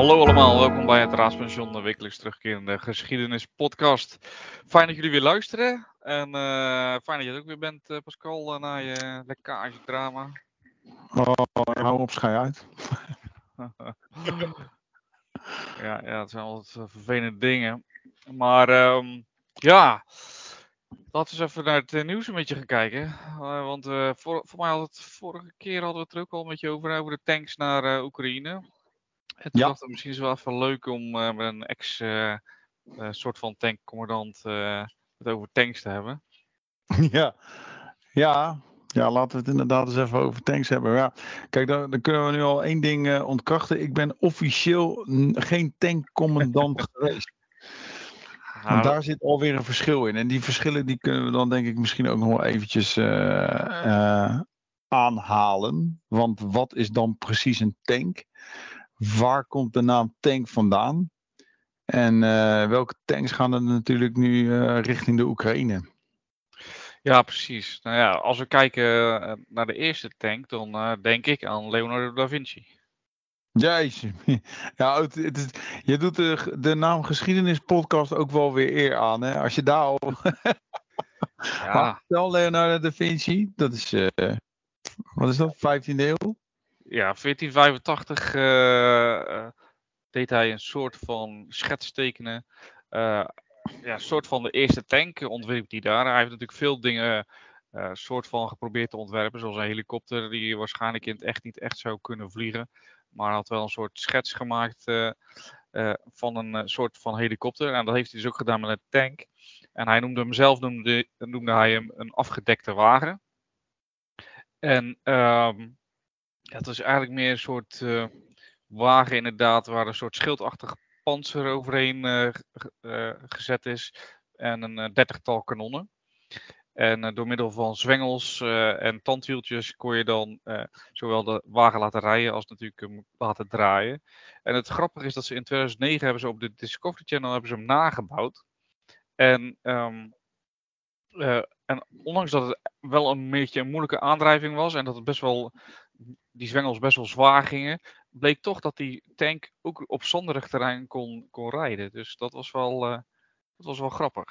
Hallo allemaal, welkom bij het Raadspension, de wekelijks terugkerende geschiedenispodcast. Fijn dat jullie weer luisteren en uh, fijn dat je er ook weer bent, uh, Pascal, uh, na je lekkage-drama. Oh, hou op, schij uit. ja, ja, het zijn altijd vervelende dingen. Maar um, ja, laten we eens even naar het nieuws een beetje gaan kijken. want voor, voor mij had het vorige keer hadden we het er ook al een beetje over, over de tanks naar Oekraïne. Het ja. dacht misschien is wel even leuk om uh, met een ex uh, uh, soort van tankcommandant het over tanks te hebben. Ja, ja. Ja, laten we het inderdaad eens even over tanks hebben. Ja, kijk, dan, dan kunnen we nu al één ding ontkrachten. Ik ben officieel geen tankcommandant geweest. Want daar zit alweer een verschil in. En die verschillen die kunnen we dan denk ik misschien ook nog wel eventjes aanhalen. Want wat is dan precies een tank? Waar komt de naam tank vandaan? En uh, welke tanks gaan er natuurlijk nu uh, richting de Oekraïne? Ja, precies. Nou ja, als we kijken eh, naar de eerste tank, dan denk ik aan Leonardo da Vinci. Jeetje. Ja, het, het is, je doet de, de naam geschiedenispodcast ook wel weer eer aan. Hè? Als je daar al... ja. Stel Leonardo da Vinci, dat is... Uh, wat is dat? 15e eeuw? Ja, 1485 uh, uh, deed hij een soort van schets tekenen. Uh, ja, een soort van de eerste tank ontwierp hij daar. Hij heeft natuurlijk veel dingen uh, soort van geprobeerd te ontwerpen. Zoals een helikopter die waarschijnlijk in het echt niet echt zou kunnen vliegen. Maar hij had wel een soort schets gemaakt van een soort van helikopter. En dat heeft hij dus ook gedaan met een tank. En hij noemde hem zelf noemde, noemde hij hem een afgedekte wagen. En um, ja, het is eigenlijk meer een soort uh, wagen inderdaad, waar een soort schildachtig panzer overheen uh, uh, gezet is. En een dertigtal kanonnen. En door middel van zwengels en tandwieltjes kon je dan zowel de wagen laten rijden als natuurlijk hem laten draaien. En het grappige is dat ze in 2009 hebben ze op de Discovery Channel hebben ze hem nagebouwd. En uh, en ondanks dat het wel een beetje een moeilijke aandrijving was en dat het best wel, die zwengels best wel zwaar gingen, bleek toch dat die tank ook op zanderig terrein kon, kon rijden. Dus dat was wel, uh, dat was wel grappig.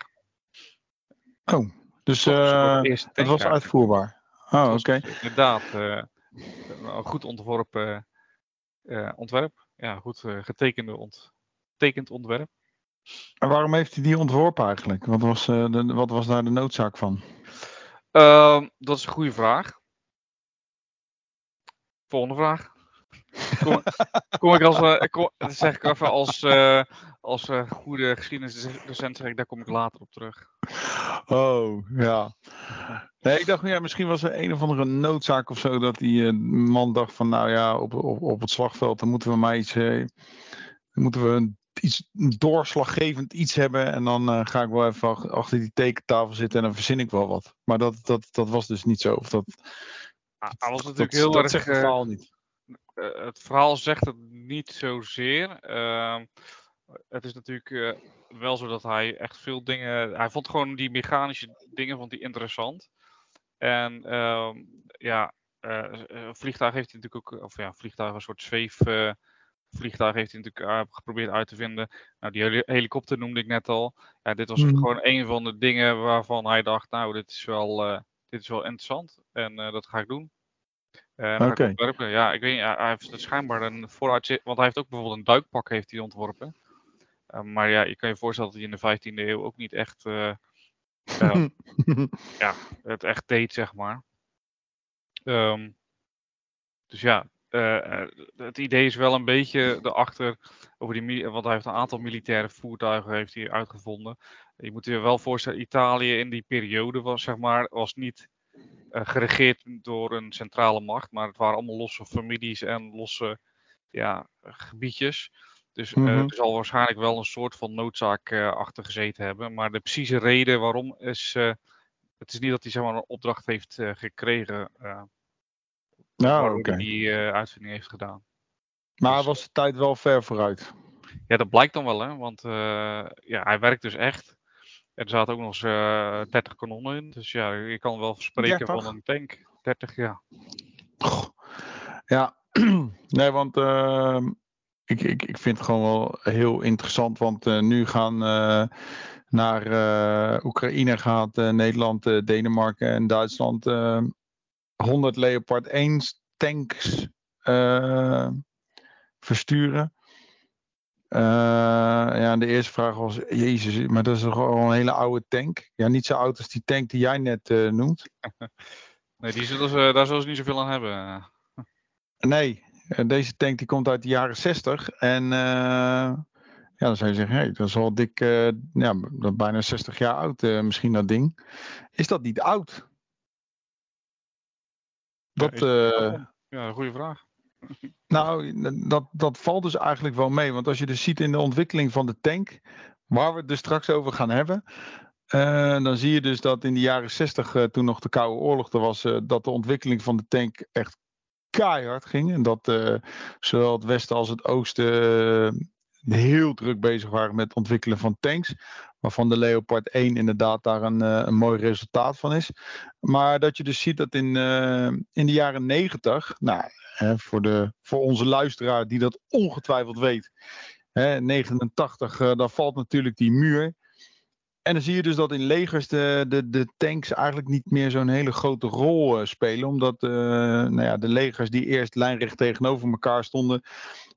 Oh, dus uh, het was uitvoerbaar. Oh, oké. Dus inderdaad, een goed ontworpen ontwerp. Ja, goed getekende ont, getekend ontwerp. En waarom heeft hij die ontworpen eigenlijk? Wat was, de, wat was daar de noodzaak van? Uh, dat is een goede vraag. Volgende vraag. Kom, kom ik als, uh, kom, zeg ik even als, uh, als uh, goede geschiedenisdocent, zeg ik, daar kom ik later op terug. Oh, ja. Nee, ik dacht, ja, misschien was er een of andere noodzaak of zo, dat die man dacht van, nou ja, op, op, op het slagveld, dan moeten we maar iets, moeten we een iets doorslaggevend iets hebben. En dan ga ik wel even achter die tekentafel zitten en dan verzin ik wel wat. Maar dat, dat, dat was dus niet zo. Of dat, ah, hij was natuurlijk dat, heel dat erg. Zegt het eh, verhaal niet. Uh, het verhaal zegt het niet zozeer. Uh, het is natuurlijk wel zo dat hij echt veel dingen. Hij vond gewoon die mechanische dingen vond hij interessant. En ehm, ja, vliegtuig heeft hij natuurlijk ook. Of ja, vliegtuig een soort zweef vliegtuig heeft hij natuurlijk uh, geprobeerd uit te vinden. Nou, die helikopter noemde ik net al. Ja, dit was mm. gewoon een van de dingen waarvan hij dacht, nou, dit is wel, uh, dit is wel interessant. En uh, dat ga ik doen. Oké. Okay. Ja, ik weet niet, hij heeft schijnbaar een vooruitzicht, want hij heeft ook bijvoorbeeld een duikpak heeft hij ontworpen. maar ja, je kan je voorstellen dat hij in de 15e eeuw ook niet echt, ja, het echt deed, zeg maar. Um, dus ja, uh, het idee is wel een beetje erachter, over die, want hij heeft een aantal militaire voertuigen heeft hij uitgevonden. Je moet je wel voorstellen, Italië in die periode was, zeg maar, was niet uh, geregeerd door een centrale macht, maar het waren allemaal losse families en losse ja, gebiedjes. Dus mm -hmm. er zal waarschijnlijk wel een soort van noodzaak achter gezeten hebben. Maar de precieze reden waarom is, het is niet dat hij zeg maar, een opdracht heeft gekregen nou, okay. die uh, uitvinding heeft gedaan. Maar dus, was de tijd wel ver vooruit? Ja, dat blijkt dan wel, hè? Want uh, ja, hij werkt dus echt. En er zaten ook nog eens uh, 30 kanonnen in. Dus ja, je kan wel spreken 30? van een tank. 30, ja. Ja, nee, want ehm, ik, ik, ik vind het gewoon wel heel interessant. Want nu gaan naar Oekraïne gaat Nederland, Denemarken en Duitsland 100 Leopard 1 tanks versturen. Uh, ja, de eerste vraag was, jezus, maar dat is toch al een hele oude tank? Ja, niet zo oud als die tank die jij net uh, noemt. Nee, die zullen ze, daar zullen ze niet zoveel aan hebben. Nee, eh, deze tank die komt uit de jaren 60 en uh, ja, dan zou je zeggen, hey, dat is al dik, ja, bijna 60 jaar oud misschien dat ding. Is dat niet oud? Dat, ja, ja, goede vraag. Nou, dat, dat valt dus eigenlijk wel mee. Want als je dus ziet in de ontwikkeling van de tank, waar we het dus straks over gaan hebben. Uh, dan zie je dus dat in de jaren 60, uh, eh, toen nog de Koude Oorlog er was, uh, dat de ontwikkeling van de tank echt keihard ging. En dat zowel het Westen als het Oosten heel druk bezig waren met het ontwikkelen van tanks. Waarvan de Leopard 1 inderdaad daar een, een mooi resultaat van is. Maar dat je dus ziet dat in, in de jaren 90, nou, Hè, voor, de, voor onze luisteraar die dat ongetwijfeld weet. Hè, 89, uh, daar valt natuurlijk die muur. En dan zie je dus dat in legers de, de, de tanks eigenlijk niet meer zo'n hele grote rol uh, spelen. Omdat nou ja, de legers die eerst lijnrecht tegenover elkaar stonden,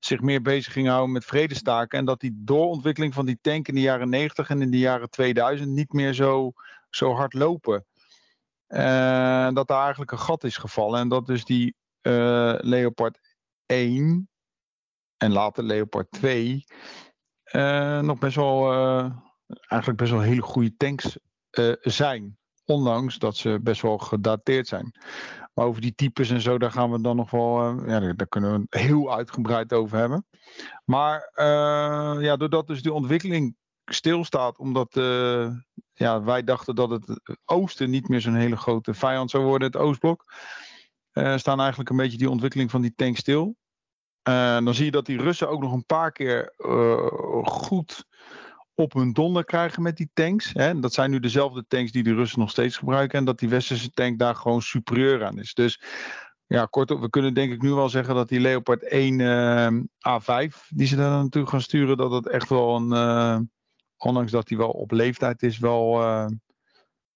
zich meer bezig gingen houden met vredestaken. En dat die doorontwikkeling van die tank in de jaren 90 en in de jaren 2000 niet meer zo, zo hard lopen. Uh, dat daar eigenlijk een gat is gevallen. En dat dus die uh, Leopard 1 en later Leopard 2 uh, eh, nog best wel, eigenlijk best wel hele goede tanks zijn. Ondanks dat ze best wel gedateerd zijn. Maar over die types en zo, daar gaan we dan nog wel, ja, daar, kunnen we heel uitgebreid over hebben. Maar ja, doordat dus de ontwikkeling stilstaat, omdat ja, wij dachten dat het oosten niet meer zo'n hele grote vijand zou worden, het oostblok staan eigenlijk een beetje die ontwikkeling van die tank stil. Dan zie je dat die Russen ook nog een paar keer goed op hun donder krijgen met die tanks. Hè. Dat zijn nu dezelfde tanks die de Russen nog steeds gebruiken. En dat die westerse tank daar gewoon superieur aan is. Dus ja, kortom, we kunnen denk ik nu wel zeggen dat die Leopard 1 A5, die ze daar naartoe gaan sturen, dat het echt wel een, ondanks dat hij wel op leeftijd is, wel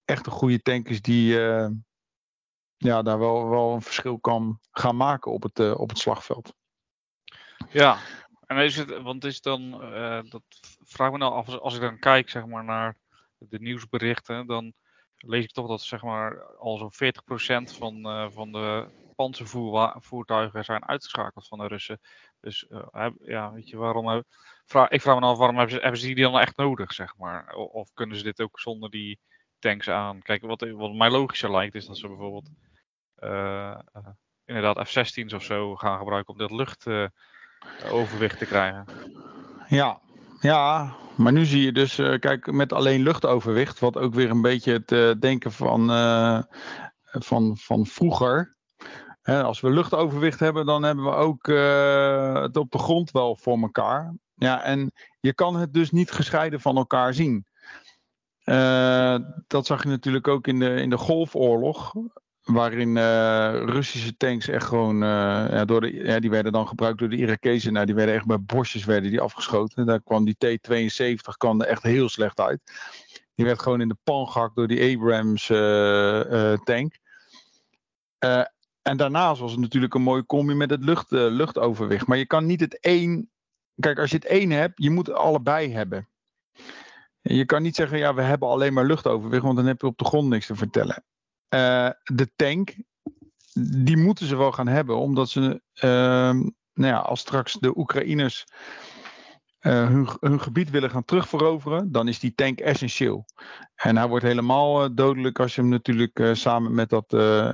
echt een goede tank is die ja, daar wel, wel een verschil kan gaan maken op het, op het slagveld. Ja, en is het, want is dan, dat vraag me nou af, als ik dan kijk zeg maar, naar de nieuwsberichten, dan lees ik toch dat zeg maar, al zo'n 40% van, uh, van de panzervoertuigen zijn uitgeschakeld van de Russen. Dus ja, weet je, waarom vraag, ik vraag me nou af, waarom hebben ze, hebben ze die dan echt nodig, zeg maar? Of, of kunnen ze dit ook zonder die tanks aan? Kijk, wat, wat mij logischer lijkt, is dat ze bijvoorbeeld inderdaad F-16's of zo gaan gebruiken om dat luchtoverwicht te krijgen. Ja, ja, maar nu zie je dus, kijk, met alleen luchtoverwicht, wat ook weer een beetje het denken van, van, van vroeger. Hè, als we luchtoverwicht hebben, dan hebben we ook het op de grond wel voor elkaar. Ja, en je kan het dus niet gescheiden van elkaar zien. Dat zag je natuurlijk ook in de, in de Golfoorlog waarin uh, Russische tanks echt gewoon, uh, ja, door de, ja, die werden dan gebruikt door de Irakezen. Nou, die werden echt bij bosjes werden die afgeschoten. Daar kwam die T-72 kwam er echt heel slecht uit. Die werd gewoon in de pan gehakt door die Abrams uh, tank. en daarnaast was het natuurlijk een mooie combi met het lucht, luchtoverwicht. Maar je kan niet het één. Kijk, als je het één hebt, je moet het allebei hebben. Je kan niet zeggen, ja, we hebben alleen maar luchtoverwicht, want dan heb je op de grond niks te vertellen. Uh, de tank, die moeten ze wel gaan hebben, omdat ze, uh, nou ja, als straks de Oekraïners uh, hun, hun, gebied willen gaan terugveroveren, dan is die tank essentieel. En hij wordt helemaal eh, dodelijk als je hem natuurlijk samen met dat,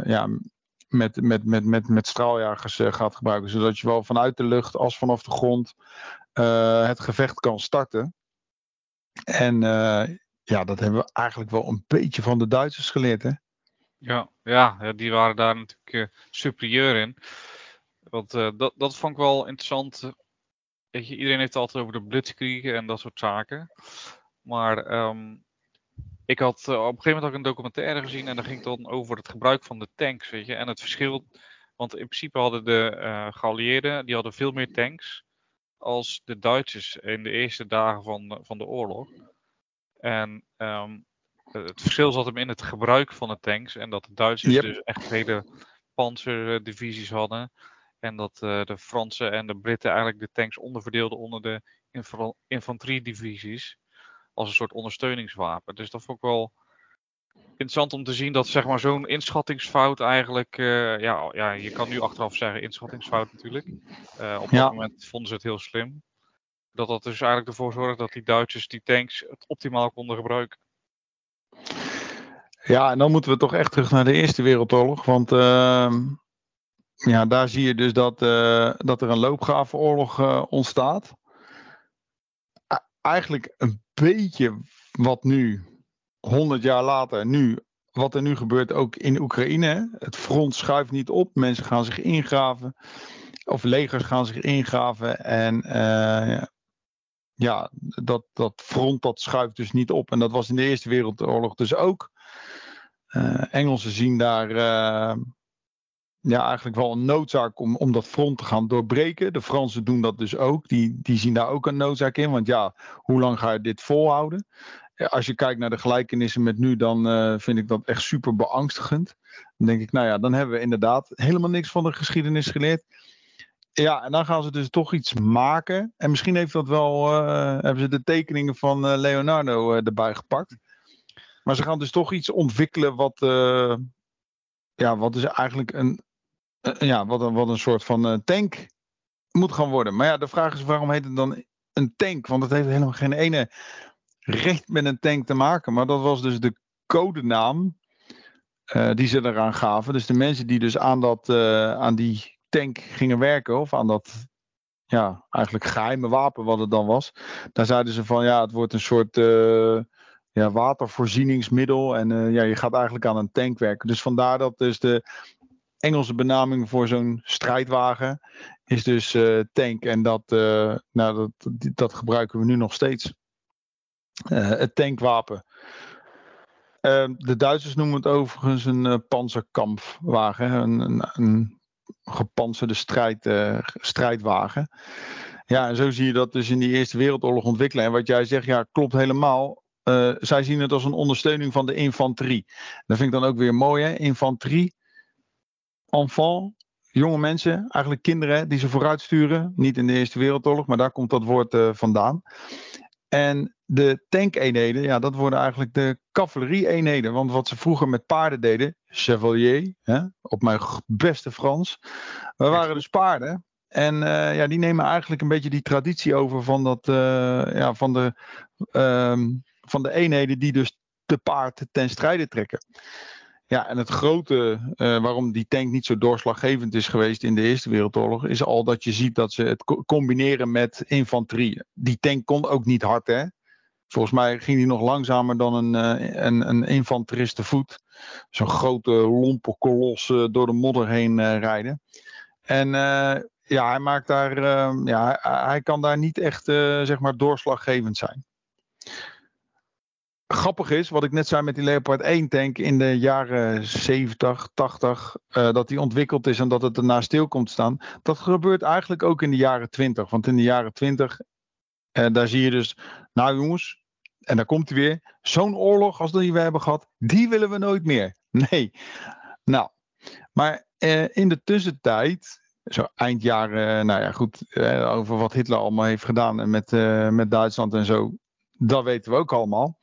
ja, met, met, met, met, met straaljagers gaat gebruiken, zodat je wel vanuit de lucht als vanaf de grond het gevecht kan starten. En ja, dat hebben we eigenlijk wel een beetje van de Duitsers geleerd, hè? Ja, ja, die waren daar natuurlijk uh, superieur in. Want uh, dat, dat vond ik wel interessant. Weet je, iedereen heeft het altijd over de blitzkrieg en dat soort zaken. Maar um, ik had uh, op een gegeven moment ook een documentaire gezien en daar ging het dan over het gebruik van de tanks, weet je. En het verschil, want in principe hadden de geallieerden, die hadden veel meer tanks als de Duitsers in de eerste dagen van, van de oorlog. En ehm, het verschil zat hem in het gebruik van de tanks. En dat de Duitsers dus echt hele panzerdivisies hadden. En dat uh, de Fransen en de Britten eigenlijk de tanks onderverdeelden onder de infanteriedivisies. Als een soort ondersteuningswapen. Dus dat vond ik wel interessant om te zien dat zeg maar, zo'n inschattingsfout eigenlijk. Uh, ja, ja, je kan nu achteraf zeggen inschattingsfout natuurlijk. Uh, op dat moment vonden ze het heel slim. Dat dat dus eigenlijk ervoor zorgde dat die Duitsers die tanks het optimaal konden gebruiken. Ja, en dan moeten we toch echt terug naar de Eerste Wereldoorlog. Want uh, ja, daar zie je dus dat, uh, dat er een loopgravenoorlog uh, ontstaat. eigenlijk een beetje wat nu, 100 jaar later, nu, wat er nu gebeurt ook in Oekraïne. Het front schuift niet op, mensen gaan zich ingraven. Of legers gaan zich ingraven. En uh, ja, dat, dat front dat schuift dus niet op. En dat was in de Eerste Wereldoorlog dus ook. Uh, Engelsen zien daar uh, ja, eigenlijk wel een noodzaak om, om dat front te gaan doorbreken. De Fransen doen dat dus ook. Die, die zien daar ook een noodzaak in. Want ja, hoe lang ga je dit volhouden? Als je kijkt naar de gelijkenissen met nu, dan vind ik dat echt super beangstigend. Dan denk ik, nou ja, dan hebben we inderdaad helemaal niks van de geschiedenis geleerd. Ja, en dan gaan ze dus toch iets maken. En misschien heeft dat wel, hebben ze de tekeningen van Leonardo erbij gepakt. Maar ze gaan dus toch iets ontwikkelen wat, ja, wat dus eigenlijk een, ja, wat een, wat een soort van tank moet gaan worden. Maar ja, de vraag is waarom heet het dan een tank? Want het heeft helemaal geen ene recht met een tank te maken. Maar dat was dus de codenaam die ze eraan gaven. Dus de mensen die dus aan, dat, aan die tank gingen werken, of aan dat ja, eigenlijk geheime wapen wat het dan was. Daar zeiden ze van ja, het wordt een soort ja, watervoorzieningsmiddel. En uh, ja, je gaat eigenlijk aan een tank werken. Dus vandaar dat dus de Engelse benaming voor zo'n strijdwagen is dus uh, tank. En dat, nou, dat, dat gebruiken we nu nog steeds. het tankwapen. de Duitsers noemen het overigens een panzerkampwagen. Een, een, een gepantserde strijd, strijdwagen. Ja, en zo zie je dat dus in die Eerste Wereldoorlog ontwikkelen. En wat jij zegt, ja, klopt helemaal. Uh, zij zien het als een ondersteuning van de infanterie. Dat vind ik dan ook weer mooi, hè? Infanterie, enfant, jonge mensen, eigenlijk kinderen die ze vooruitsturen. Niet in de Eerste Wereldoorlog, maar daar komt dat woord uh, vandaan. En de tankeenheden, ja, dat worden eigenlijk de cavalerie-eenheden. Want wat ze vroeger met paarden deden, chevalier, hè, op mijn beste Frans, we waren dus paarden. En uh, ja, die nemen eigenlijk een beetje die traditie over van, dat, uh, ja, van, de, uh, van de eenheden die dus te paard ten strijde trekken. Ja, en het grote uh, waarom die tank niet zo doorslaggevend is geweest in de Eerste Wereldoorlog, is al dat je ziet dat ze het combineren met infanterie. Die tank kon ook niet hard, hè? Volgens mij ging hij nog langzamer dan een, uh, een, een infanterist te voet. Zo'n grote lompe kolos uh, door de modder heen rijden. En ja, hij maakt daar, ja, hij kan daar niet echt zeg maar doorslaggevend zijn grappig is, wat ik net zei met die Leopard 1 tank in de jaren 70, 80, uh, dat die ontwikkeld is en dat het erna stil komt staan. Dat gebeurt eigenlijk ook in de jaren 20. Want in de jaren 20, uh, daar zie je dus, nou jongens, en daar komt hij weer, zo'n oorlog als die we hebben gehad, die willen we nooit meer. Nee. Nou, maar uh, in de tussentijd, zo eind jaren, nou ja goed, over wat Hitler allemaal heeft gedaan met, met Duitsland en zo, dat weten we ook allemaal.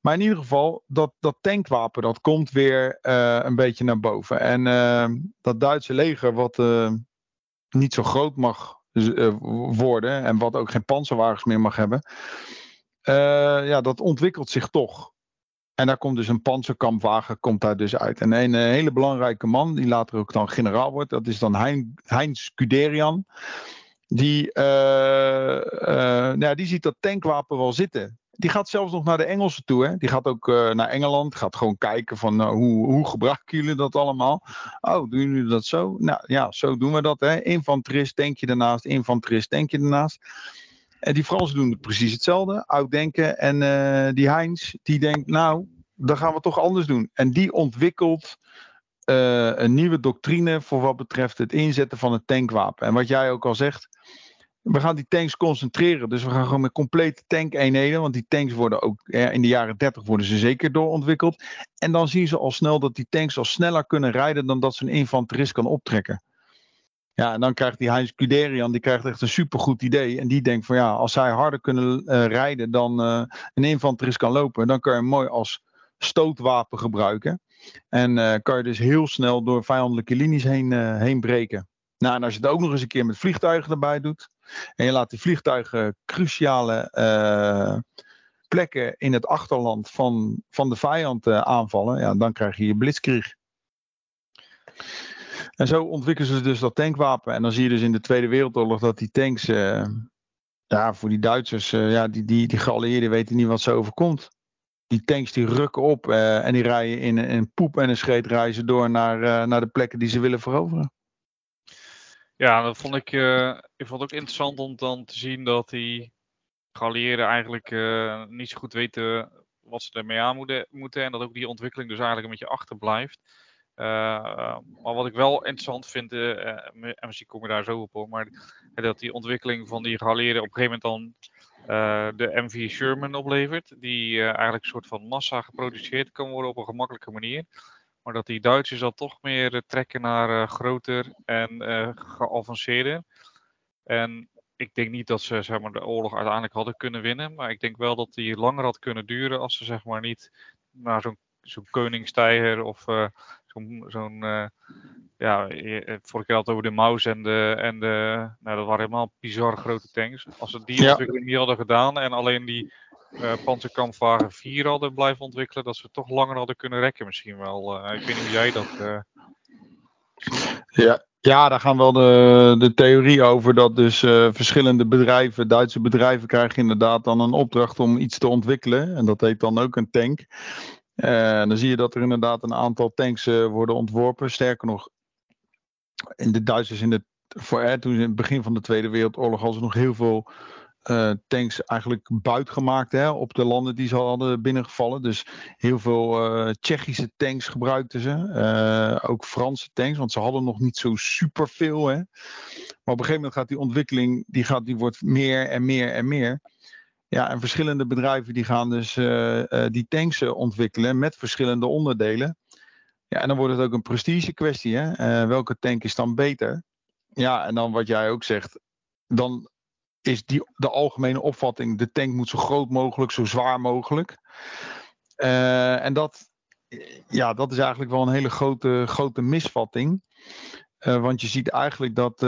Maar in ieder geval, dat, dat tankwapen, dat komt weer uh, een beetje naar boven. En uh, dat Duitse leger, wat uh, niet zo groot mag worden en wat ook geen panzerwagens meer mag hebben, ja, dat ontwikkelt zich toch. En daar komt dus een panzerkampwagen komt daar dus uit. En een, een hele belangrijke man, die later ook dan generaal wordt, dat is dan hein, Heinz Guderian. Die, nou, die ziet dat tankwapen wel zitten. Die gaat zelfs nog naar de Engelsen toe. Hè? Die gaat ook uh, naar Engeland. Gaat gewoon kijken van uh, hoe, hoe gebruiken jullie dat allemaal? Oh, doen jullie dat zo? Nou ja, zo doen we dat. Hè? Infanterist denk je daarnaast. Infanterist denk je daarnaast. En die Fransen doen precies hetzelfde. Oud-denken. En uh, die Heinz, die denkt nou, dan gaan we toch anders doen. En die ontwikkelt een nieuwe doctrine voor wat betreft het inzetten van het tankwapen. En wat jij ook al zegt we gaan die tanks concentreren. Dus we gaan gewoon met complete tank-eenheden. Want die tanks worden ook in de jaren 30 worden ze zeker doorontwikkeld. En dan zien ze al snel dat die tanks al sneller kunnen rijden dan dat ze een infanterist kan optrekken. Ja, en dan krijgt die Heinz Guderian, die krijgt echt een supergoed idee. En die denkt van ja, als zij harder kunnen uh, rijden dan uh, een infanterist kan lopen, dan kan je hem mooi als stootwapen gebruiken. En uh, kan je dus heel snel door vijandelijke linies heen, heen breken. Nou, en als je het ook nog eens een keer met vliegtuigen erbij doet. En je laat die vliegtuigen cruciale plekken in het achterland van, van de vijand aanvallen. Ja, dan krijg je je blitzkrieg. En zo ontwikkelen ze dus dat tankwapen. En dan zie je dus in de Tweede Wereldoorlog dat die tanks, uh, ja, voor die Duitsers, ja, die, die, die geallieerden weten niet wat ze overkomt. Die tanks die rukken op en die rijden in, in poep en een scheet reizen door naar, naar de plekken die ze willen veroveren. Ja, dat vond ik, ik vond het ook interessant om dan te zien dat die geallieerden eigenlijk niet zo goed weten wat ze ermee aan moeten, moeten. En dat ook die ontwikkeling dus eigenlijk een beetje achterblijft. Uh, maar wat ik wel interessant vind, en misschien kom je daar zo op hoor, maar dat die ontwikkeling van die geallieerden op een gegeven moment dan de MV Sherman oplevert, die eigenlijk een soort van massa geproduceerd kan worden op een gemakkelijke manier. Maar dat die Duitsers dan toch meer trekken naar groter en geavanceerder. En ik denk niet dat ze zeg maar, de oorlog uiteindelijk hadden kunnen winnen, maar ik denk wel dat die langer had kunnen duren als ze zeg maar niet naar zo'n zo'n Koningstijger of zo'n, zo'n uh, ja, eh, vorige keer had het over de Maus en de, en de, nou dat waren helemaal bizar grote tanks. Als ze die ja. ontwikkeling niet hadden gedaan en alleen die uh, Panzerkampfwagen 4 hadden blijven ontwikkelen, dat ze toch langer hadden kunnen rekken misschien wel. Uh, ik weet niet hoe jij dat uh, Ja, ja, daar gaan wel de, de theorie over dat dus verschillende bedrijven, Duitse bedrijven, krijgen inderdaad dan een opdracht om iets te ontwikkelen. En dat heet dan ook een tank. En dan zie je dat er inderdaad een aantal tanks worden ontworpen. Sterker nog, in de Duitsers in de, voor, eh, toen in het begin van de Tweede Wereldoorlog hadden ze nog heel veel uh, tanks eigenlijk buitgemaakt hè, op de landen die ze hadden binnengevallen. Dus heel veel uh, Tsjechische tanks gebruikten ze. Uh, ook Franse tanks, want ze hadden nog niet zo superveel. Hè. Maar op een gegeven moment gaat die ontwikkeling, die, gaat, die wordt meer en meer en meer. Ja, en verschillende bedrijven die gaan dus die tanks ontwikkelen met verschillende onderdelen. Ja, en dan wordt het ook een prestige kwestie. Hè? welke tank is dan beter? Ja, en dan wat jij ook zegt, dan is die, de algemene opvatting: de tank moet zo groot mogelijk, zo zwaar mogelijk. en dat, ja, dat is eigenlijk wel een hele grote, grote misvatting. want je ziet eigenlijk dat,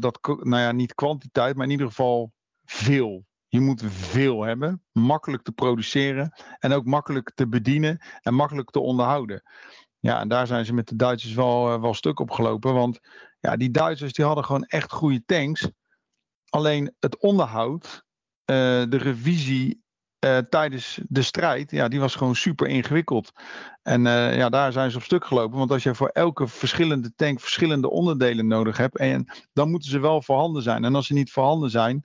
dat, nou ja, niet kwantiteit, maar in ieder geval veel je moet veel hebben, makkelijk te produceren en ook makkelijk te bedienen en makkelijk te onderhouden. Ja, en daar zijn ze met de Duitsers wel, uh, wel stuk op gelopen. Want ja, die Duitsers die hadden gewoon echt goede tanks. Alleen het onderhoud, uh, de revisie uh, tijdens de strijd, ja, die was gewoon super ingewikkeld. En uh, ja, daar zijn ze op stuk gelopen. Want als je voor elke verschillende tank verschillende onderdelen nodig hebt, en dan moeten ze wel voorhanden zijn. En als ze niet voorhanden zijn,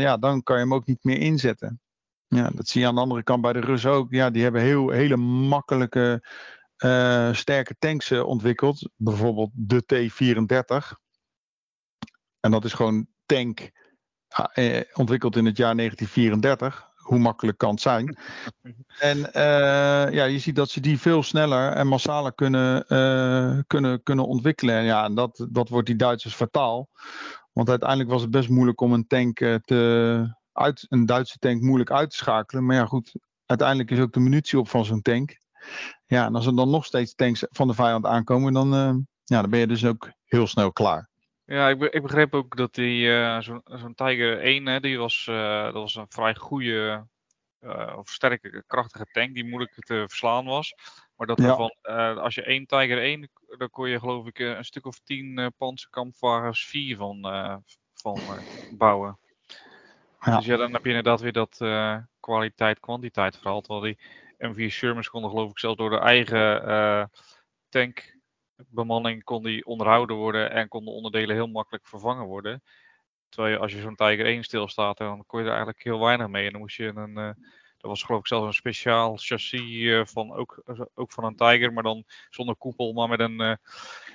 ja, dan kan je hem ook niet meer inzetten. Ja, dat zie je aan de andere kant bij de Russen ook. Ja, die hebben heel, hele makkelijke, sterke tanks ontwikkeld. Bijvoorbeeld de T-34. En dat is gewoon tank ontwikkeld in het jaar 1934 hoe makkelijk kan het zijn. En uh, ja, je ziet dat ze die veel sneller en massaler kunnen, uh, kunnen, kunnen ontwikkelen. En ja, dat, dat wordt die Duitsers fataal. Want uiteindelijk was het best moeilijk om een tank uh, te, uit, een Duitse tank moeilijk uit te schakelen. Maar ja, goed, uiteindelijk is ook de munitie op van zo'n tank. Ja, en als er dan nog steeds tanks van de vijand aankomen, dan, ja, dan ben je dus ook heel snel klaar. Ja, ik, be ik begreep ook dat die uh, zo'n zo Tiger 1, hè, die was, uh, dat was een vrij goede uh, of sterke, krachtige tank die moeilijk te verslaan was. Maar dat ja. van, als je één Tiger 1, dan kon je geloof ik een stuk of tien panzerkampwagens 4 van, van bouwen. Ja. Dus ja, dan heb je inderdaad weer dat kwaliteit-kwantiteit verhaal. Terwijl die M4 Shermans konden geloof ik zelfs door de eigen tank bemanning kon die onderhouden worden en konden onderdelen heel makkelijk vervangen worden. Terwijl je, als je zo'n Tiger 1 stilstaat, dan kon je er eigenlijk heel weinig mee. En dan moest je een, uh, dat was geloof ik zelfs een speciaal chassis uh, van, ook, ook van een Tiger, maar dan zonder koepel, maar met een, uh,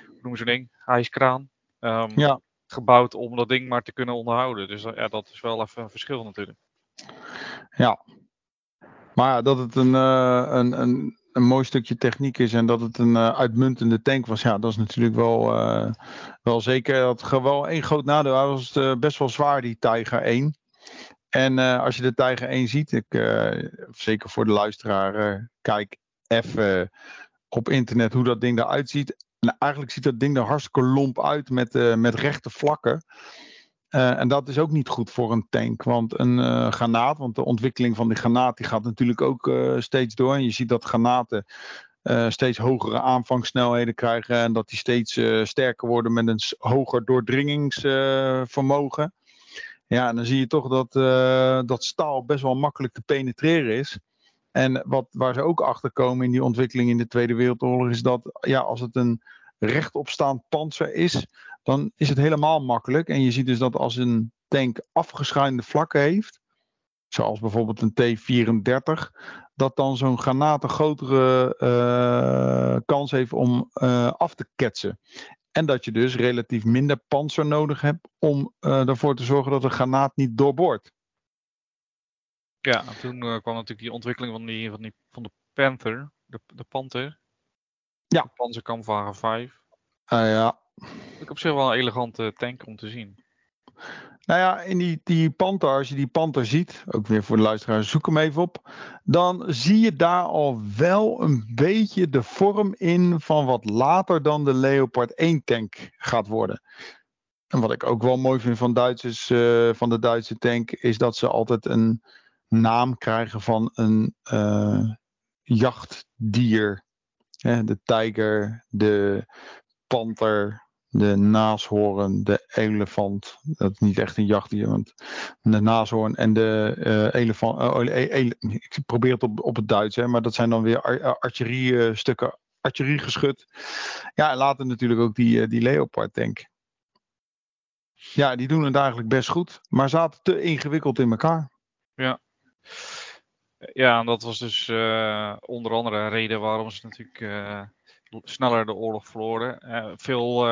hoe noemen ze ding, ijskraan. Um, ja. gebouwd om dat ding maar te kunnen onderhouden. Dus ja, dat is wel even een verschil natuurlijk. Ja. Maar dat het een, een, een, een mooi stukje techniek is en dat het een uitmuntende tank was, ja, dat is natuurlijk wel, wel zeker. Dat wel één groot nadeel. Hij was best wel zwaar, die Tiger 1. En als je de Tiger 1 ziet, ik, zeker voor de luisteraar, kijk even op internet hoe dat ding eruit ziet. En eigenlijk ziet dat ding er hartstikke lomp uit met, uh, met rechte vlakken. Uh, en dat is ook niet goed voor een tank. Want een uh, granaat, want de ontwikkeling van die granaat die gaat natuurlijk ook steeds door. En je ziet dat granaten steeds hogere aanvangsnelheden krijgen. En dat die steeds sterker worden met een hoger doordringingsvermogen. ja, en dan zie je toch dat, dat staal best wel makkelijk te penetreren is. En wat, waar ze ook achter komen in die ontwikkeling in de Tweede Wereldoorlog is dat ja, als het een rechtopstaand panzer is, dan is het helemaal makkelijk. En je ziet dus dat als een tank afgeschuinde vlakken heeft, zoals bijvoorbeeld een T-34, dat dan zo'n granaat een grotere uh, kans heeft om uh, af te ketsen. En dat je dus relatief minder panzer nodig hebt om uh, ervoor te zorgen dat de granaat niet doorboort. Ja, en toen kwam natuurlijk die ontwikkeling van, die, van, die, van de Panther, de, de Panther. Ja. De Panzerkampfwagen 5. Uh, ja. Ik op zich wel een elegante tank om te zien. Nou ja, in die, die Panther, als je die Panther ziet, ook weer voor de luisteraars, zoek hem even op. Dan zie je daar al wel een beetje de vorm in van wat later dan de Leopard 1 tank gaat worden. En wat ik ook wel mooi vind van, Duitsers, uh, van de Duitse tank, is dat ze altijd een naam krijgen van een uh, jachtdier. de tijger, de panter, de naashoorn, de olifant. Dat is niet echt een jachtdier, want de naashoorn en de uh, elefant. Uh, ele ik probeer het op, op het Duits, hè, maar dat zijn dan weer artillerie stukken artilleriegeschut. Ja, en later natuurlijk ook die, die leopard tank. Ja, die doen het eigenlijk best goed, maar zaten te ingewikkeld in elkaar. Ja, ja, en dat was dus uh, onder andere een reden waarom ze natuurlijk uh, sneller de oorlog verloren. Uh, veel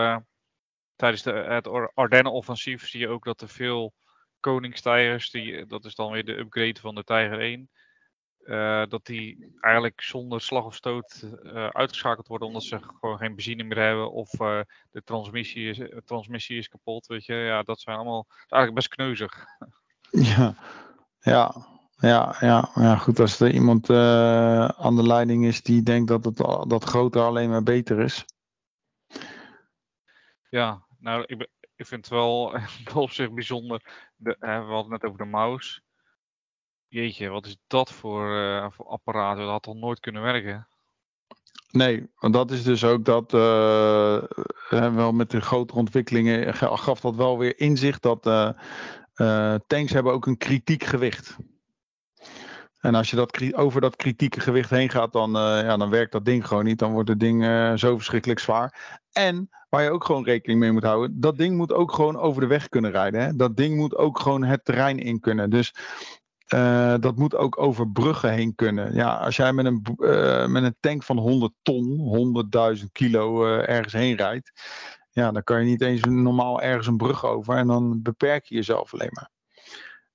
tijdens de, het Ardennen-offensief zie je ook dat er veel koningstijgers, die, dat is dan weer de upgrade van de Tiger 1, dat die eigenlijk zonder slag of stoot uitgeschakeld worden omdat ze gewoon geen benzine meer hebben of de transmissie is, transmissie is kapot. Weet je, ja, dat zijn allemaal eigenlijk best kneuzig. Ja, ja. Ja, ja, ja, goed. Als er iemand aan de leiding is die denkt dat, het, dat groter alleen maar beter is. Ja, nou, ik, vind het wel op zich bijzonder. De, we hadden het net over de mouse. Jeetje, wat is dat voor, uh, apparaat? Dat had toch nooit kunnen werken? Nee, want dat is dus ook dat, uh, wel met de grotere ontwikkelingen gaf dat wel weer inzicht dat tanks hebben ook een kritiek gewicht. En als je dat, over dat kritieke gewicht heen gaat, dan, uh, ja, dan werkt dat ding gewoon niet. Dan wordt het ding uh, zo verschrikkelijk zwaar. En waar je ook gewoon rekening mee moet houden, dat ding moet ook gewoon over de weg kunnen rijden. Hè? Dat ding moet ook gewoon het terrein in kunnen. Dus uh, dat moet ook over bruggen heen kunnen. Ja, als jij met een, met een tank van 100 ton, 100.000 kilo ergens heen rijdt, ja, dan kan je niet eens normaal ergens een brug over en dan beperk je jezelf alleen maar.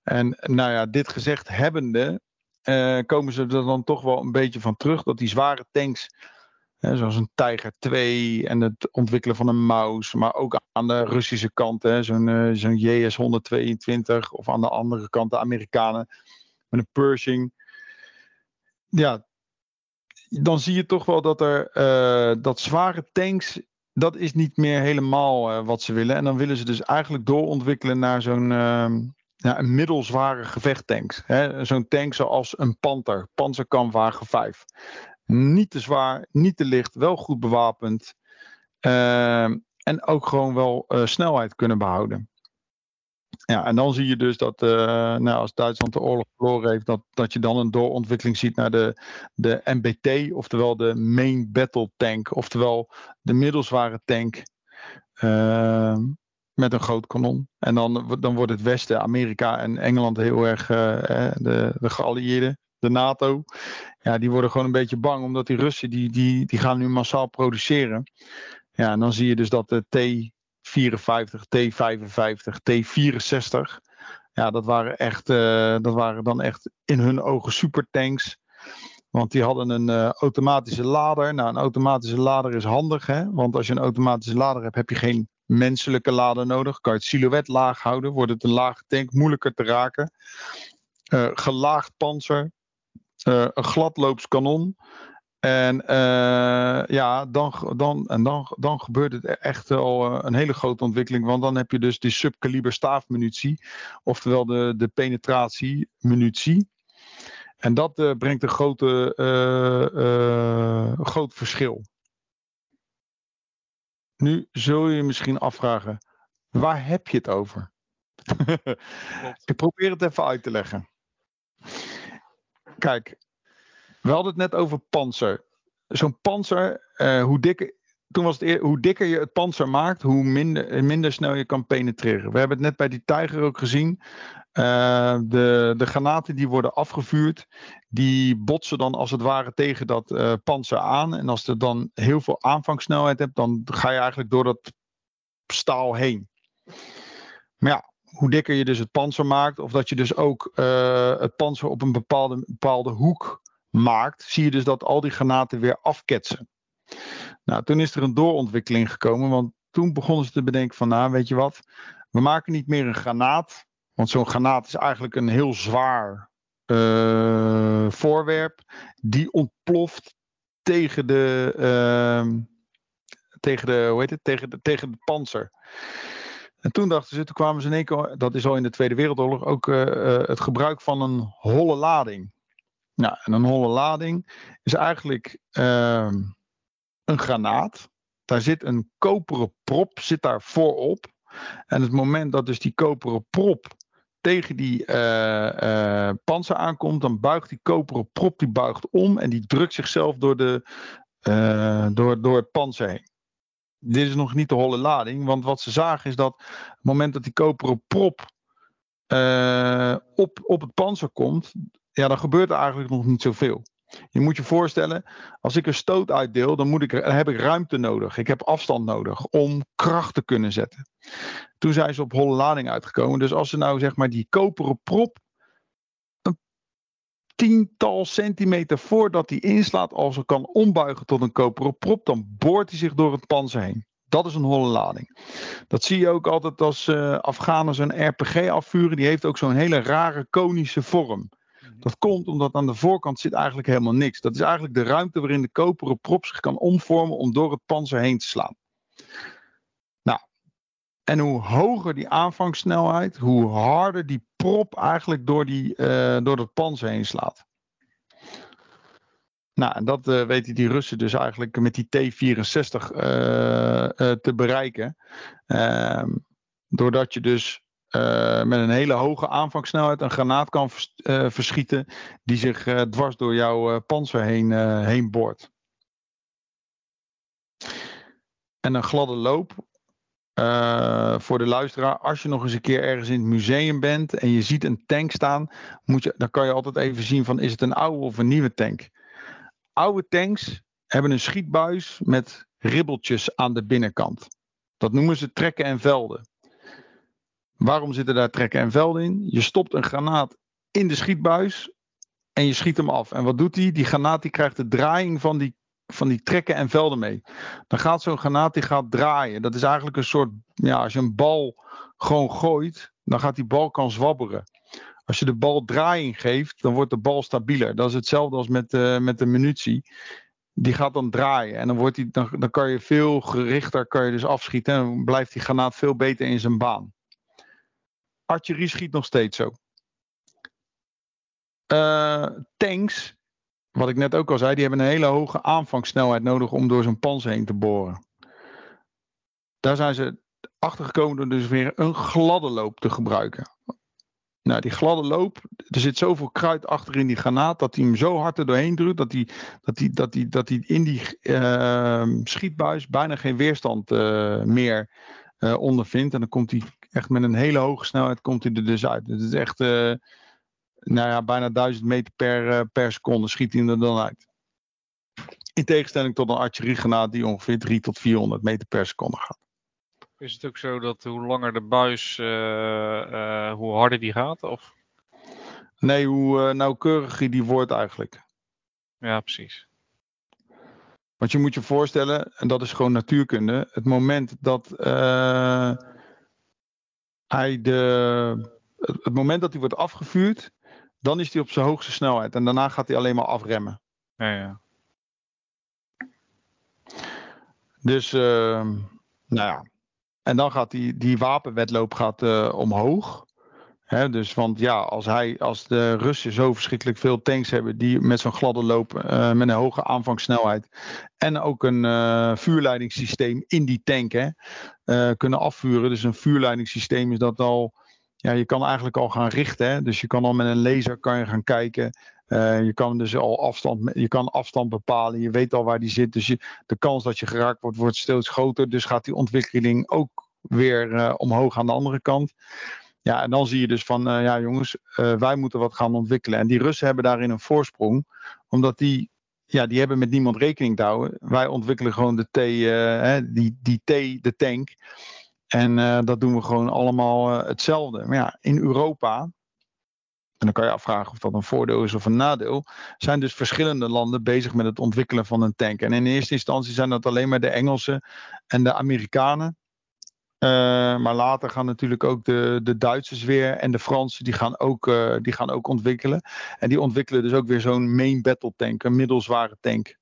En nou ja, dit gezegd hebbende, uh, komen ze er dan toch wel een beetje van terug. Dat die zware tanks, hè, zoals een Tiger 2 en het ontwikkelen van een Maus, maar ook aan de Russische kant, zo'n uh, zo'n JS 122 of aan de andere kant de Amerikanen met een Pershing. Ja, dan zie je toch wel dat er uh, dat zware tanks, dat is niet meer helemaal wat ze willen. En dan willen ze dus eigenlijk doorontwikkelen naar zo'n ehm, ja, een middelzware gevechttanks. Zo'n tank zoals een Panther, Panzerkampfwagen 5. Niet te zwaar, niet te licht, wel goed bewapend. Uh, en ook gewoon wel uh, snelheid kunnen behouden. Ja, en dan zie je dus dat uh, nou, als Duitsland de oorlog verloren heeft, dat, dat je dan een doorontwikkeling ziet naar de, de MBT, oftewel de Main Battle Tank, oftewel de middelzware tank. Met een groot kanon. En dan, dan wordt het Westen, Amerika en Engeland heel erg uh, de, de geallieerden, de NATO. Ja, die worden gewoon een beetje bang, omdat die Russen die, die, die gaan nu massaal produceren. Ja, en dan zie je dus dat de T54, T55, T64. Ja, dat waren, echt, uh, dat waren dan echt in hun ogen supertanks. Want die hadden een automatische lader. Nou, een automatische lader is handig, hè? Want als je een automatische lader hebt, heb je geen menselijke lader nodig. Kan je het silhouet laag houden, wordt het een lage tank, moeilijker te raken. Uh, gelaagd panzer, uh, een gladloops kanon. En uh, ja, dan, dan, en dan, dan gebeurt het echt al een hele grote ontwikkeling. Want dan heb je dus die subkaliber staafmunitie. Oftewel de, de penetratiemunitie. En dat brengt een grote, groot verschil. Nu zul je je misschien afvragen, waar heb je het over? Ik probeer het even uit te leggen. Kijk, we hadden het net over panzer. Zo'n panzer, uh, hoe dikker. Toen was het hoe dikker je het panzer maakt, hoe minder, minder snel je kan penetreren. We hebben het net bij die tijger ook gezien. Uh, de, de granaten die worden afgevuurd, die botsen dan als het ware tegen dat uh, panzer aan. En als je dan heel veel aanvangssnelheid hebt, dan ga je eigenlijk door dat staal heen. Maar ja, hoe dikker je dus het panzer maakt, of dat je dus ook uh, het panzer op een bepaalde, bepaalde hoek maakt, zie je dus dat al die granaten weer afketsen. Nou, toen is er een doorontwikkeling gekomen, want toen begonnen ze te bedenken van, nou, weet je wat, we maken niet meer een granaat, want zo'n granaat is eigenlijk een heel zwaar uh, voorwerp, die ontploft tegen de, uh, tegen de, hoe heet het, tegen de, tegen de panzer. En toen dachten ze, toen kwamen ze in één keer, dat is al in de Tweede Wereldoorlog, ook uh, het gebruik van een holle lading. Nou, en een holle lading is eigenlijk uh, een granaat. Daar zit een koperen prop, zit daar voorop. En het moment dat dus die koperen prop tegen die uh, uh, panzer aankomt, dan buigt die koperen prop die buigt om en die drukt zichzelf door, de, uh, door, door het panzer heen. Dit is nog niet de holle lading, want wat ze zagen is dat het moment dat die koperen prop op, op het panzer komt, ja, dan gebeurt er eigenlijk nog niet zoveel. Je moet je voorstellen, als ik een stoot uitdeel, dan, moet ik, dan heb ik ruimte nodig. Ik heb afstand nodig om kracht te kunnen zetten. Toen zijn ze op holle lading uitgekomen. Dus als ze nou zeg maar die koperen prop een tiental centimeter voordat die inslaat, als ze kan ombuigen tot een koperen prop, dan boort hij zich door het panzer heen. Dat is een holle lading. Dat zie je ook altijd als uh, Afghanen een RPG afvuren. Die heeft ook zo'n hele rare konische vorm. Dat komt omdat aan de voorkant zit eigenlijk helemaal niks. Dat is eigenlijk de ruimte waarin de koperen prop zich kan omvormen om door het panzer heen te slaan. Nou, en hoe hoger die aanvangssnelheid, hoe harder die prop eigenlijk door, die, uh, door het panzer heen slaat. Nou, en dat uh, weten die Russen dus eigenlijk met die T-64 uh, te bereiken. Ehm, doordat je dus uh, met een hele hoge aanvangssnelheid een granaat kan uh, verschieten die zich uh, dwars door jouw panzer heen, heen boort. En een gladde loop. voor de luisteraar, als je nog eens een keer ergens in het museum bent en je ziet een tank staan, moet je, dan kan je altijd even zien van is het een oude of een nieuwe tank. Oude tanks hebben een schietbuis met ribbeltjes aan de binnenkant. Dat noemen ze trekken en velden. Waarom zitten daar trekken en velden in? Je stopt een granaat in de schietbuis en je schiet hem af. En wat doet hij? Die granaat die krijgt de draaiing van die, van die trekken en velden mee. Dan gaat zo'n granaat die gaat draaien. Dat is eigenlijk een soort, ja, als je een bal gewoon gooit, dan gaat die bal kan zwabberen. Als je de bal draaiing geeft, dan wordt de bal stabieler. Dat is hetzelfde als met, uh, met de munitie. Die gaat dan draaien en dan, wordt die, dan, dan kan je veel gerichter kan je dus afschieten. En dan blijft die granaat veel beter in zijn baan. Artillerie schiet nog steeds zo. Uh, tanks, wat ik net ook al zei, die hebben een hele hoge aanvangssnelheid nodig om door zo'n pans heen te boren. Daar zijn ze achter gekomen door dus weer een gladde loop te gebruiken. Nou, die gladde loop, er zit zoveel kruid achter in die granaat dat hij hem zo hard er doorheen drukt dat hij, dat hij, dat hij, dat hij in die uh, schietbuis bijna geen weerstand uh, meer uh, ondervindt. En dan komt hij echt met een hele hoge snelheid komt hij er dus uit. Het is echt uh, nou ja, bijna 1000 meter per, uh, per seconde schiet hij er dan uit. In tegenstelling tot een artilleriegranaat die ongeveer 3 tot 400 meter per seconde gaat. Is het ook zo dat hoe langer de buis, hoe harder die gaat? Of? Nee, hoe nauwkeuriger die wordt eigenlijk. Ja, precies. Want je moet je voorstellen, en dat is gewoon natuurkunde, het moment dat hij de, het moment dat hij wordt afgevuurd, dan is hij op zijn hoogste snelheid. En daarna gaat hij alleen maar afremmen. Ja, ja. Dus, uh, nou ja. En dan gaat die, die wapenwetloop gaat, uh, omhoog. Dus want ja, als, hij, als de Russen zo verschrikkelijk veel tanks hebben die met zo'n gladde loop, uh, met een hoge aanvangssnelheid en ook een uh, vuurleidingssysteem in die tank hè, uh, kunnen afvuren. Dus een vuurleidingssysteem is dat al, ja, je kan eigenlijk al gaan richten. Hè? Dus je kan al met een laser kan je gaan kijken. je kan dus al afstand, je kan afstand bepalen. Je weet al waar die zit. Dus je, de kans dat je geraakt wordt, wordt steeds groter. Dus gaat die ontwikkeling ook weer omhoog aan de andere kant. Ja, en dan zie je dus van, uh, ja jongens, uh, wij moeten wat gaan ontwikkelen. En die Russen hebben daarin een voorsprong, omdat die, ja, die hebben met niemand rekening te houden. Wij ontwikkelen gewoon de T, uh, die, die T, de tank. En dat doen we gewoon allemaal hetzelfde. Maar ja, in Europa, en dan kan je afvragen of dat een voordeel is of een nadeel, zijn dus verschillende landen bezig met het ontwikkelen van een tank. En in eerste instantie zijn dat alleen maar de Engelsen en de Amerikanen. Uh, maar later gaan natuurlijk ook de, de Duitsers weer en de Fransen, die gaan, ook, uh, die gaan ook ontwikkelen. En die ontwikkelen dus ook weer zo'n main battle tank, een middelzware tank.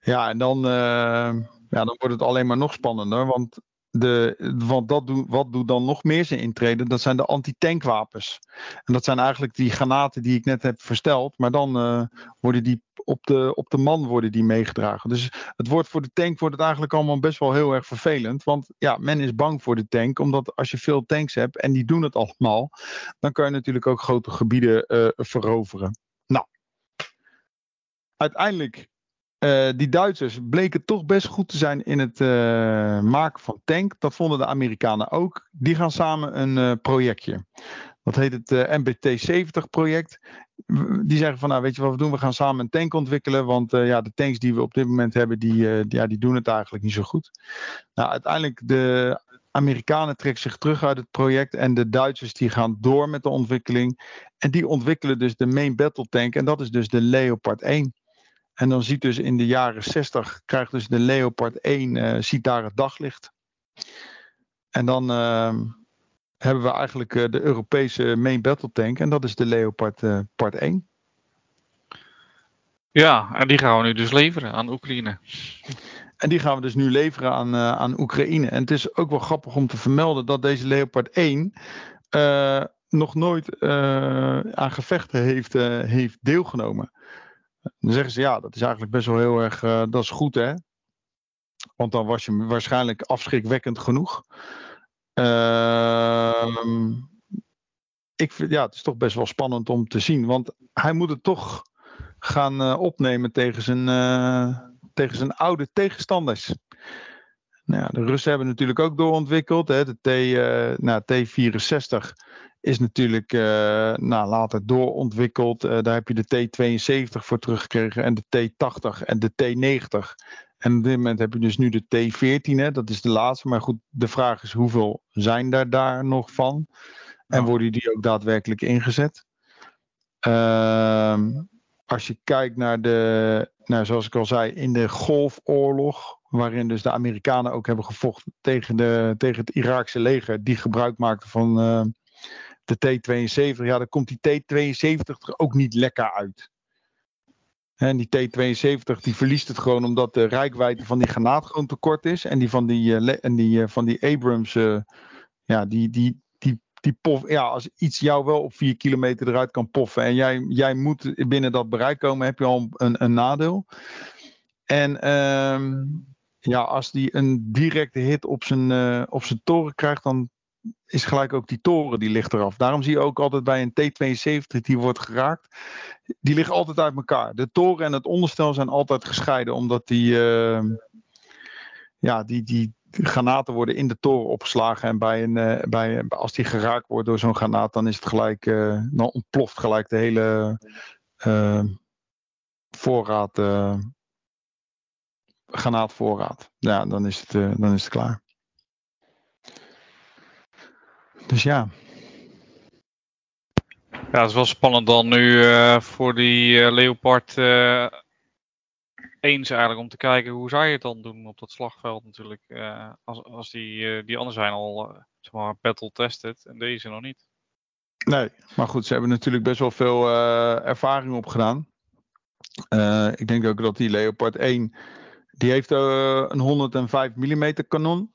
Ja, en dan, uh, ja, dan wordt het alleen maar nog spannender, want de, want dat wat doet dan nog meer zijn intrede? Dat zijn de anti-tankwapens. En dat zijn eigenlijk die granaten die ik net heb versteld. Maar dan uh, worden die op de, op de man worden die meegedragen. Dus het wordt voor de tank wordt het eigenlijk allemaal best wel heel erg vervelend. Want ja, men is bang voor de tank. Omdat als je veel tanks hebt en die doen het allemaal. Dan kan je natuurlijk ook grote gebieden uh, veroveren. Nou, uiteindelijk uh, die Duitsers bleken toch best goed te zijn in het uh, maken van tank. Dat vonden de Amerikanen ook. Die gaan samen een uh, projectje. Dat heet het MBT-70 project. Die zeggen van nou weet je wat we doen? We gaan samen een tank ontwikkelen. Want ja, de tanks die we op dit moment hebben, die, die, ja, die doen het eigenlijk niet zo goed. Nou, uiteindelijk de Amerikanen trekken zich terug uit het project. En de Duitsers die gaan door met de ontwikkeling. En die ontwikkelen dus de main battle tank. En dat is dus de Leopard 1. En dan ziet dus in de jaren 60 krijgt dus de Leopard 1 uh, ziet daar het daglicht. En dan uh, hebben we eigenlijk uh, de Europese main battle tank en dat is de Leopard uh, part 1. Ja, en die gaan we nu dus leveren aan Oekraïne. En die gaan we dus nu leveren aan, aan Oekraïne. En het is ook wel grappig om te vermelden dat deze Leopard 1 nog nooit aan gevechten heeft, heeft deelgenomen. Dan zeggen ze ja, dat is eigenlijk best wel heel erg, uh, dat is goed hè. Want dan was je waarschijnlijk afschrikwekkend genoeg. Uh, ik vind, ja, het is toch best wel spannend om te zien. Want hij moet het toch gaan uh, opnemen tegen zijn, uh, tegen zijn oude tegenstanders. Nou ja, de Russen hebben natuurlijk ook doorontwikkeld. Hè. De T, nou, T64 is natuurlijk uh, nou, later doorontwikkeld. Uh, daar heb je de T72 voor teruggekregen en de T80 en de T90. En op dit moment heb je dus nu de T14, hè, dat is de laatste. Maar goed, de vraag is hoeveel zijn daar, daar nog van? En worden die ook daadwerkelijk ingezet? Uh, als je kijkt naar de, nou, zoals ik al zei, in de Golfoorlog, waarin dus de Amerikanen ook hebben gevochten tegen, de, tegen het Iraakse leger, die gebruik maakte van uh, de T-72, ja, dan komt die T-72 er ook niet lekker uit. En die T-72 die verliest het gewoon omdat de rijkwijde van die granaat gewoon te kort is. En die van die, uh, en die, uh, van die Abrams, uh, ja, die, die, die, die pof, ja, als iets jou wel op 4 kilometer eruit kan poffen en jij, jij moet binnen dat bereik komen, heb je al een, een nadeel. En um, ja, als die een directe hit op zijn, op zijn toren krijgt, dan is gelijk ook die toren die ligt eraf. Daarom zie je ook altijd bij een T72 die wordt geraakt. Die liggen altijd uit elkaar. De toren en het onderstel zijn altijd gescheiden. Omdat die, uh, ja, die, die granaten worden in de toren opgeslagen. En bij een, uh, bij, als die geraakt wordt door zo'n granaat, dan is het gelijk. Uh, dan ontploft gelijk de hele voorraad granaatvoorraad. Ja, dan is het, dan is het klaar. Dus ja. Ja, het is wel spannend dan nu uh, voor die uh, Leopard uh, eens eigenlijk om te kijken hoe je het dan doen op dat slagveld natuurlijk. als, als die, die anderen zijn al zeg maar battle tested en deze nog niet. Nee, maar goed, ze hebben natuurlijk best wel veel ervaring opgedaan. ik denk ook dat die Leopard 1, die heeft een 105 mm kanon.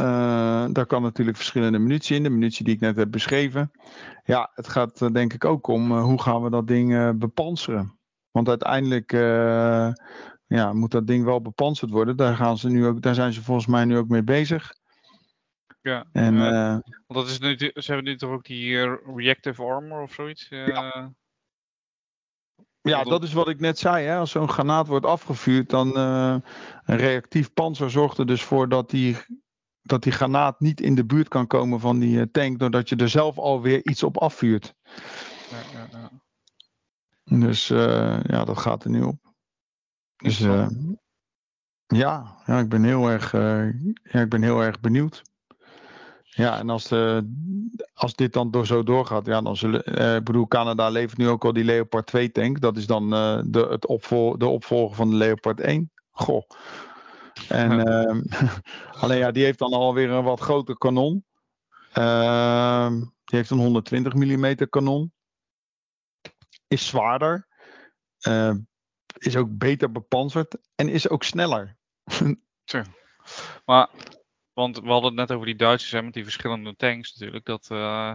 Uh, daar kan natuurlijk verschillende munitie in. De munitie die ik net heb beschreven. Ja, het gaat uh, denk ik ook om uh, hoe gaan we dat ding bepanseren. Want uiteindelijk ja, moet dat ding wel bepanserd worden. Daar, gaan ze nu ook, daar zijn ze volgens mij nu ook mee bezig. Ja, en, want dat is nu, ze hebben nu toch ook die reactive armor of zoiets? Ja. Ja, dat is wat ik net zei. Hè? Als zo'n granaat wordt afgevuurd, dan een reactief panzer zorgt er dus voor dat die dat die granaat niet in de buurt kan komen van die eh, tank, doordat je er zelf alweer iets op afvuurt. Ja, ja, ja. Dus uh, ja, dat gaat er nu op. Dus uh, ja, ja, ik ben heel erg, ja, ik ben heel erg benieuwd. Ja, en als, de, als dit dan door, zo doorgaat, ja, dan zullen. ik bedoel, Canada levert nu ook al die Leopard 2 tank. Dat is dan de, het opvol, de opvolger van de Leopard 1. Goh, en, ehm, alleen ja, die heeft dan alweer een wat groter kanon. Uh, die heeft een 120 mm kanon. Is zwaarder. Uh, is ook beter bepanserd. En is ook sneller. Tja. Maar, want we hadden het net over die Duitsers hè, met die verschillende tanks natuurlijk. Dat, uh,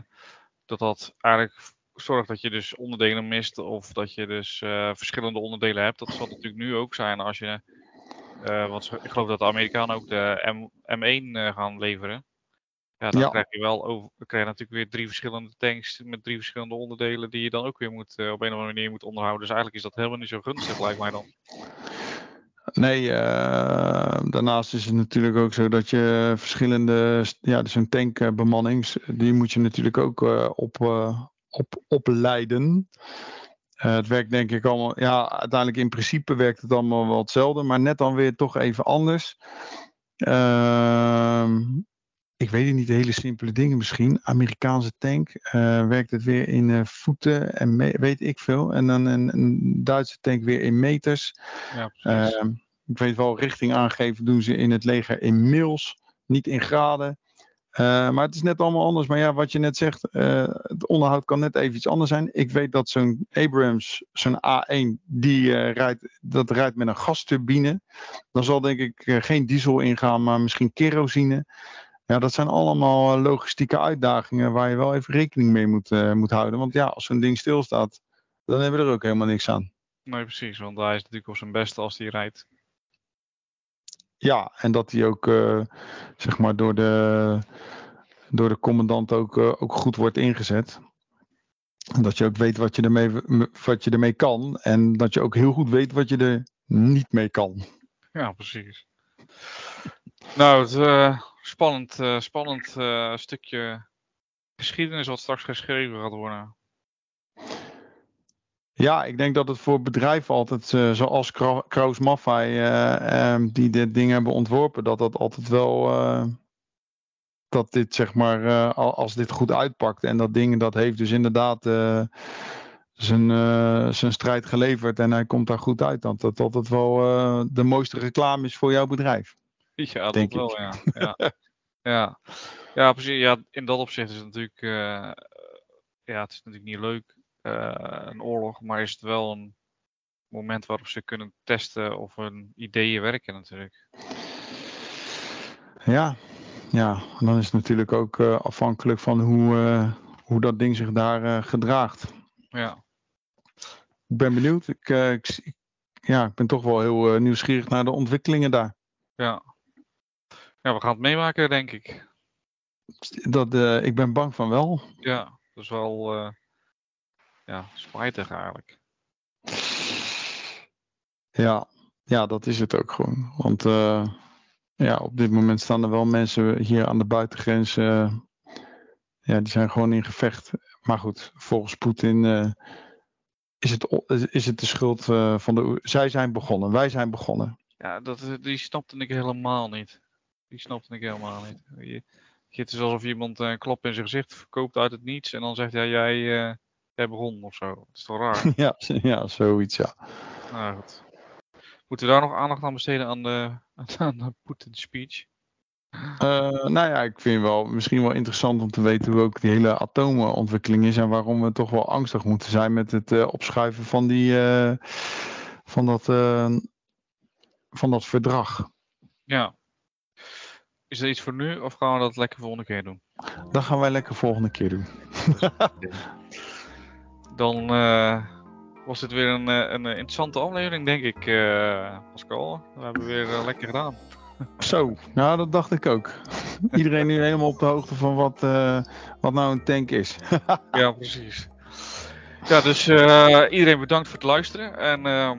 dat dat eigenlijk zorgt dat je dus onderdelen mist. Of dat je dus uh, verschillende onderdelen hebt. Dat zal natuurlijk nu ook zijn als je uh, want ik geloof dat de Amerikanen ook de M, M1 uh, eh, gaan leveren. Ja, dan krijg je wel over, krijg je natuurlijk weer drie verschillende tanks met drie verschillende onderdelen die je dan ook weer moet, uh, op een of andere manier moet onderhouden. Dus eigenlijk is dat helemaal niet zo gunstig, lijkt mij dan. Nee, daarnaast is het natuurlijk ook zo dat je verschillende, ja, dus een tankbemanning, die moet je natuurlijk ook op, op, opleiden. Uh, het werkt denk ik allemaal, ja, uiteindelijk in principe werkt het allemaal wel hetzelfde, maar net dan weer toch even anders. Uh, ik weet het niet, hele simpele dingen misschien. Amerikaanse tank, uh, werkt het weer in uh, voeten en weet ik veel. En dan een, een, Duitse tank weer in meters. Ja, ehm, ik weet wel, richting aangeven doen ze in het leger in mils, niet in graden. Uh, maar het is net allemaal anders. Maar ja, wat je net zegt, uh, het onderhoud kan net even iets anders zijn. Ik weet dat zo'n Abrams, zo'n A1, die uh, rijdt, dat rijdt met een gasturbine. Dan zal denk ik geen diesel ingaan, maar misschien kerosine. Ja, dat zijn allemaal logistieke uitdagingen waar je wel even rekening mee moet, moet houden. Want ja, als zo'n ding stilstaat, dan hebben we er ook helemaal niks aan. Nee, precies. Want hij is natuurlijk op zijn beste als hij rijdt. Ja, en dat hij ook uh, zeg maar door de, door de commandant ook, uh, ook goed wordt ingezet. Dat je ook weet wat je, ermee, wat je ermee kan. En dat je ook heel goed weet wat je er niet mee kan. Ja, precies. Nou, het uh, spannend, spannend stukje geschiedenis wat straks geschreven gaat worden. Ja, ik denk dat het voor bedrijven altijd, uh, zoals Kraus Maffei, uh, um, die dit ding hebben ontworpen, dat dat altijd wel, uh, dat dit zeg maar, als dit goed uitpakt en dat ding, dat heeft dus inderdaad zijn, zijn strijd geleverd en hij komt daar goed uit, dat dat altijd wel de mooiste reclame is voor jouw bedrijf. Ja, dat denk wel, ja. ja. ja. Ja, precies. Ja, in dat opzicht is het natuurlijk, ja, het is natuurlijk niet leuk een oorlog, maar is het wel een moment waarop ze kunnen testen of hun ideeën werken natuurlijk. Ja, ja. dan is het natuurlijk ook uh, afhankelijk van hoe, uh, hoe dat ding zich daar gedraagt. Ja. Ik ben benieuwd. Ik, ik, ja, ik ben toch wel heel nieuwsgierig naar de ontwikkelingen daar. Ja. Ja, we gaan het meemaken, denk ik. Dat, ik ben bang van wel. Ja, dat is wel ja, spijtig eigenlijk. Ja, ja, dat is het ook gewoon. Want uh, ja, op dit moment staan er wel mensen hier aan de buitengrens. Uh, ja, die zijn gewoon in gevecht. Maar goed, volgens Poetin uh, is, het, is het de schuld van de. Zij zijn begonnen, wij zijn begonnen. Ja, dat, eh, die snapte ik helemaal niet. Die snapte ik helemaal niet. Je, het is alsof iemand een klap in zijn gezicht verkoopt uit het niets en dan zegt hij, jij, jij begon of zo. Dat is toch raar? ja, ja, zoiets, ja. Nou goed. Moeten we daar nog aandacht aan besteden aan de, aan de Putin speech? Uh, nou ja, ik vind wel misschien wel interessant om te weten hoe ook die hele atomenontwikkeling is en waarom we toch wel angstig moeten zijn met het uh, opschuiven van die uh, van dat van dat verdrag. Ja. Is er iets voor nu of gaan we dat lekker volgende keer doen? Dat gaan wij lekker volgende keer doen. Dan uh, was het weer een, een interessante aflevering, denk ik, Pascal. We hebben weer lekker gedaan. Zo, nou dat dacht ik ook. Iedereen nu helemaal op de hoogte van wat, wat nou een tank is. ja, precies. Ja, dus iedereen bedankt voor het luisteren. En ehm,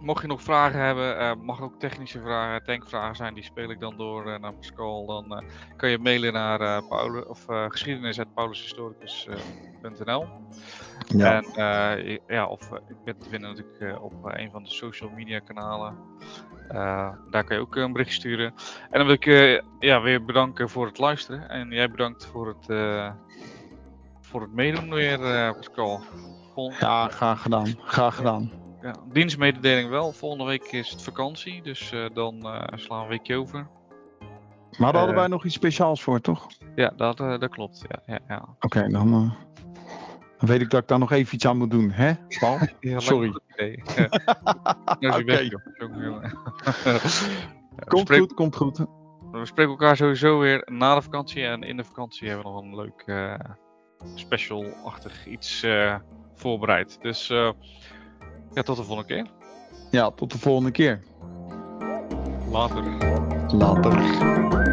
mocht je nog vragen hebben, uh, mag ook technische vragen, tankvragen zijn, die speel ik dan door uh, naar Pascal. Dan uh, kan je mailen naar uh, Paulus, of geschiedenis.paulushistoricus.nl. Ja. En ja, of ik ben te vinden natuurlijk op een van de social media kanalen. daar kan je ook een bericht sturen. En dan wil ik je ja, weer bedanken voor het luisteren. En jij bedankt voor het, voor het meedoen weer, Pascal. Vol ja, graag gedaan. Graag gedaan ja, dienstmededeling wel. Volgende week is het vakantie, dus uh, dan uh, slaan we een weekje over. Maar daar hadden wij nog iets speciaals voor, toch? Ja, dat, dat klopt. Ja, ja, ja. Oké, okay, dan, dan, weet ik dat ik daar nog even iets aan moet doen, hè, Paul? Sorry. Oké. okay. komt goed, komt goed. We spreken elkaar sowieso weer na de vakantie. En in de vakantie hebben we nog een leuk special-achtig iets voorbereid. Dus ja, tot de volgende keer. Ja, tot de volgende keer. Later. Later.